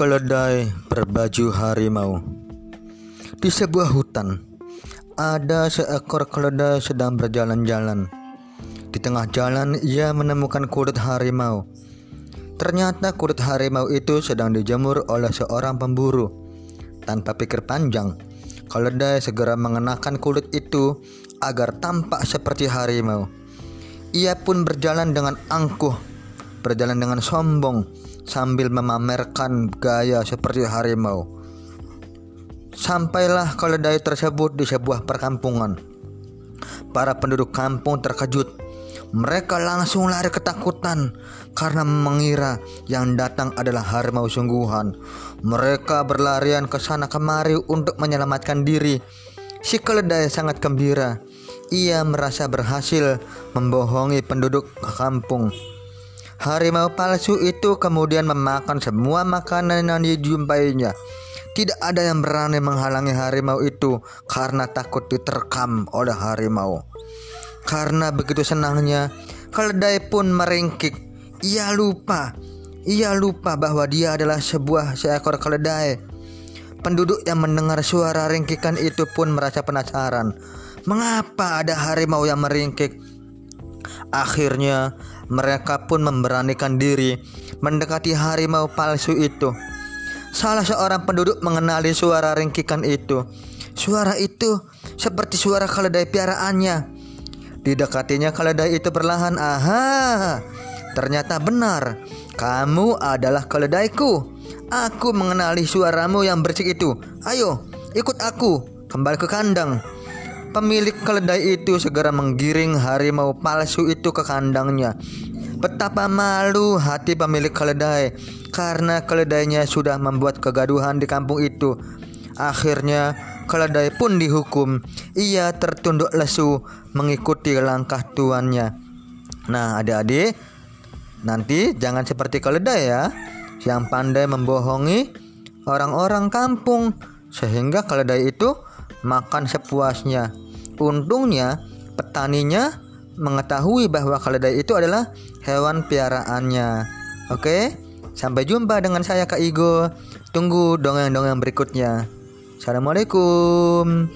Keledai berbaju harimau. Di sebuah hutan Ada seekor keledai sedang berjalan-jalan. Di tengah jalan ia menemukan kulit harimau. Ternyata kulit harimau itu sedang dijemur oleh seorang pemburu. Tanpa pikir panjang Keledai segera mengenakan kulit itu agar tampak seperti harimau. Ia pun berjalan dengan angkuh Berjalan dengan sombong sambil memamerkan gaya seperti harimau. Sampailah keledai tersebut di sebuah perkampungan. Para penduduk kampung terkejut. Mereka langsung lari ketakutan karena mengira yang datang adalah harimau sungguhan. Mereka berlarian ke sana kemari untuk menyelamatkan diri. Si keledai sangat gembira. Ia merasa berhasil membohongi penduduk kampung. Harimau palsu itu kemudian memakan semua makanan yang dijumpainya. Tidak ada yang berani menghalangi harimau itu karena takut diterkam oleh harimau. Karena begitu senangnya, keledai pun meringkik. Ia lupa, ia lupa bahwa dia adalah sebuah seekor keledai. Penduduk yang mendengar suara ringkikan itu pun merasa penasaran. Mengapa ada harimau yang meringkik? Akhirnya mereka pun memberanikan diri mendekati harimau palsu itu. Salah seorang penduduk mengenali suara ringkikan itu. Suara itu seperti suara keledai piaraannya. Didekatinya keledai itu perlahan. Aha, ternyata benar. Kamu adalah keledaiku. Aku mengenali suaramu yang bersih itu. Ayo, ikut aku kembali ke kandang. Pemilik keledai itu segera menggiring harimau palsu itu ke kandangnya. Betapa malu hati pemilik keledai karena keledainya sudah membuat kegaduhan di kampung itu. Akhirnya keledai pun dihukum. Ia tertunduk lesu mengikuti langkah tuannya. Nah, adik-adik, nanti jangan seperti keledai ya, yang pandai membohongi orang-orang kampung sehingga keledai itu makan sepuasnya. Untungnya petaninya mengetahui bahwa keledai itu adalah hewan piaraannya. Oke, sampai jumpa dengan saya Kak Igo. Tunggu dongeng-dongeng berikutnya. Assalamualaikum.